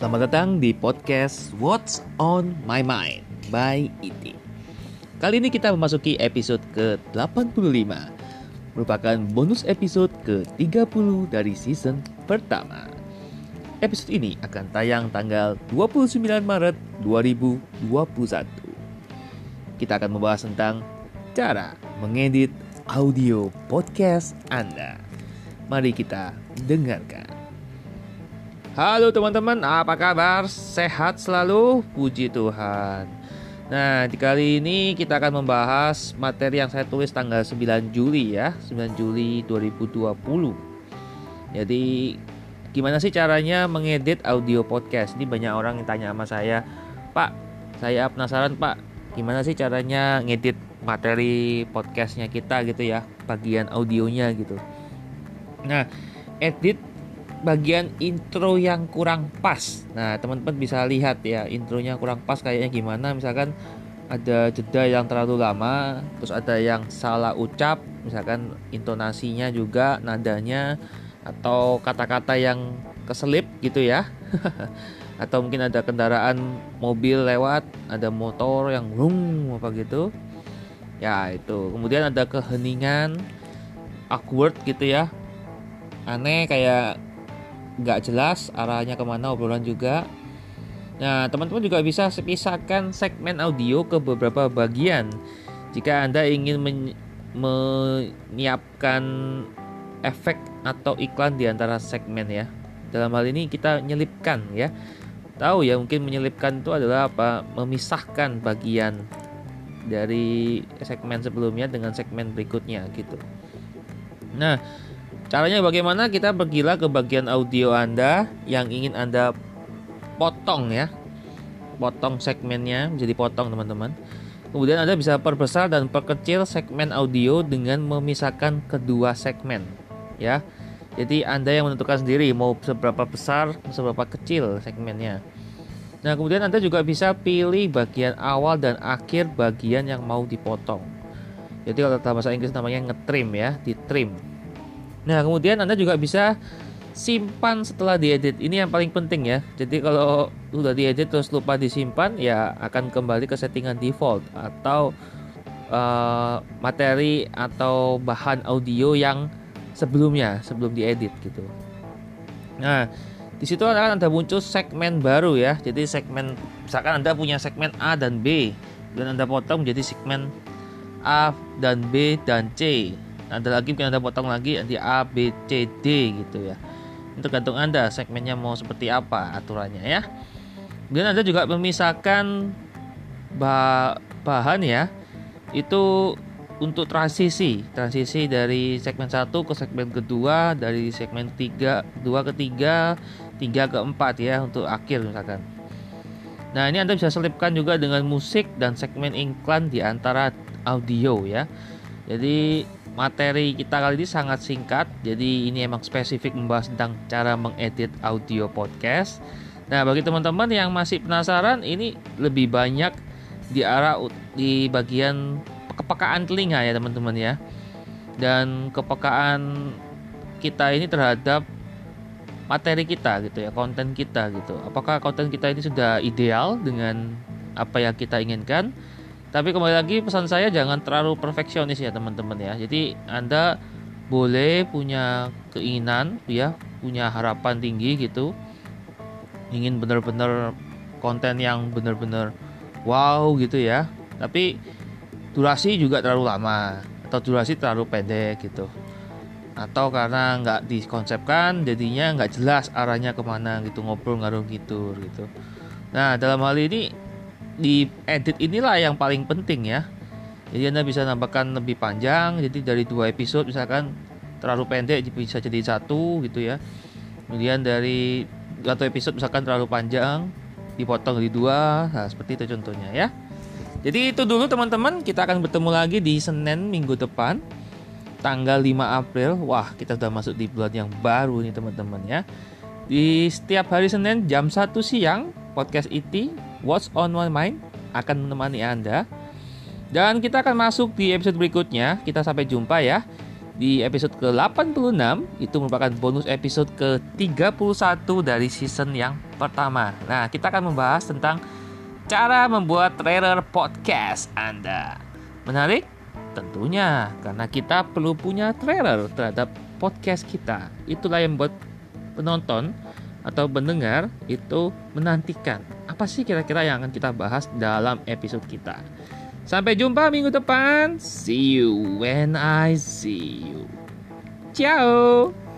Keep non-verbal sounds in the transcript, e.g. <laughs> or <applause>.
Selamat datang di podcast What's on My Mind by Iti. Kali ini kita memasuki episode ke-85. Merupakan bonus episode ke-30 dari season pertama. Episode ini akan tayang tanggal 29 Maret 2021 Kita akan membahas tentang cara mengedit audio podcast Anda. Mari kita dengarkan Halo teman-teman, apa kabar? Sehat selalu? Puji Tuhan. Nah, di kali ini kita akan membahas materi yang saya tulis tanggal 9 Juli ya, 9 Juli 2020. Jadi, gimana sih caranya mengedit audio podcast? Ini banyak orang yang tanya sama saya, "Pak, saya penasaran, Pak, gimana sih caranya ngedit materi podcastnya kita gitu ya, bagian audionya gitu." Nah, edit bagian intro yang kurang pas. Nah, teman-teman bisa lihat ya, intronya kurang pas kayaknya gimana. Misalkan ada jeda yang terlalu lama, terus ada yang salah ucap, misalkan intonasinya juga, nadanya atau kata-kata yang keselip gitu ya. <laughs> atau mungkin ada kendaraan mobil lewat, ada motor yang rum apa gitu. Ya, itu. Kemudian ada keheningan awkward gitu ya. Aneh kayak nggak jelas arahnya ke mana obrolan juga. Nah, teman-teman juga bisa pisahkan segmen audio ke beberapa bagian. Jika Anda ingin men menyiapkan efek atau iklan di antara segmen ya. Dalam hal ini kita nyelipkan ya. Tahu ya, mungkin menyelipkan itu adalah apa? Memisahkan bagian dari segmen sebelumnya dengan segmen berikutnya gitu. Nah, Caranya bagaimana? Kita pergilah ke bagian audio Anda yang ingin Anda potong ya. Potong segmennya menjadi potong teman-teman. Kemudian Anda bisa perbesar dan perkecil segmen audio dengan memisahkan kedua segmen ya. Jadi Anda yang menentukan sendiri mau seberapa besar, seberapa kecil segmennya. Nah, kemudian Anda juga bisa pilih bagian awal dan akhir bagian yang mau dipotong. Jadi kalau dalam bahasa Inggris namanya ngetrim ya, di trim. Nah, kemudian Anda juga bisa simpan setelah diedit. Ini yang paling penting ya. Jadi kalau sudah diedit terus lupa disimpan, ya akan kembali ke settingan default atau uh, materi atau bahan audio yang sebelumnya, sebelum diedit gitu. Nah, di situ akan ada muncul segmen baru ya. Jadi segmen misalkan Anda punya segmen A dan B dan Anda potong menjadi segmen A dan B dan C ada lagi mungkin anda potong lagi di A B C D gitu ya. Itu tergantung anda segmennya mau seperti apa aturannya ya. Kemudian anda juga memisahkan bahan ya. Itu untuk transisi. Transisi dari segmen satu ke segmen kedua dari segmen tiga dua ke tiga tiga ke empat ya untuk akhir misalkan. Nah ini anda bisa selipkan juga dengan musik dan segmen iklan di antara audio ya. Jadi materi kita kali ini sangat singkat, jadi ini emang spesifik membahas tentang cara mengedit audio podcast. Nah, bagi teman-teman yang masih penasaran, ini lebih banyak di arah di bagian kepekaan telinga ya teman-teman ya, dan kepekaan kita ini terhadap materi kita gitu ya, konten kita gitu. Apakah konten kita ini sudah ideal dengan apa yang kita inginkan? Tapi kembali lagi pesan saya jangan terlalu perfeksionis ya teman-teman ya. Jadi Anda boleh punya keinginan ya, punya harapan tinggi gitu. Ingin benar-benar konten yang benar-benar wow gitu ya. Tapi durasi juga terlalu lama atau durasi terlalu pendek gitu. Atau karena nggak dikonsepkan jadinya nggak jelas arahnya ke mana gitu ngobrol ngaruh gitu gitu. Nah dalam hal ini di edit inilah yang paling penting ya. Jadi Anda bisa nambahkan lebih panjang, jadi dari dua episode misalkan terlalu pendek bisa jadi satu gitu ya. Kemudian dari satu episode misalkan terlalu panjang dipotong di dua, nah seperti itu contohnya ya. Jadi itu dulu teman-teman, kita akan bertemu lagi di Senin minggu depan tanggal 5 April. Wah, kita sudah masuk di bulan yang baru nih teman-teman ya. Di setiap hari Senin jam 1 siang podcast IT What's on My Mind akan menemani Anda. Dan kita akan masuk di episode berikutnya. Kita sampai jumpa ya. di episode ke-86 itu merupakan bonus episode ke-31 dari season yang pertama. Nah, kita akan membahas tentang cara membuat trailer podcast Anda. Menarik? Tentunya, karena kita perlu punya trailer terhadap podcast kita. Itulah yang buat penonton atau pendengar itu menantikan apa sih kira-kira yang akan kita bahas dalam episode kita. Sampai jumpa minggu depan. See you when I see you. Ciao.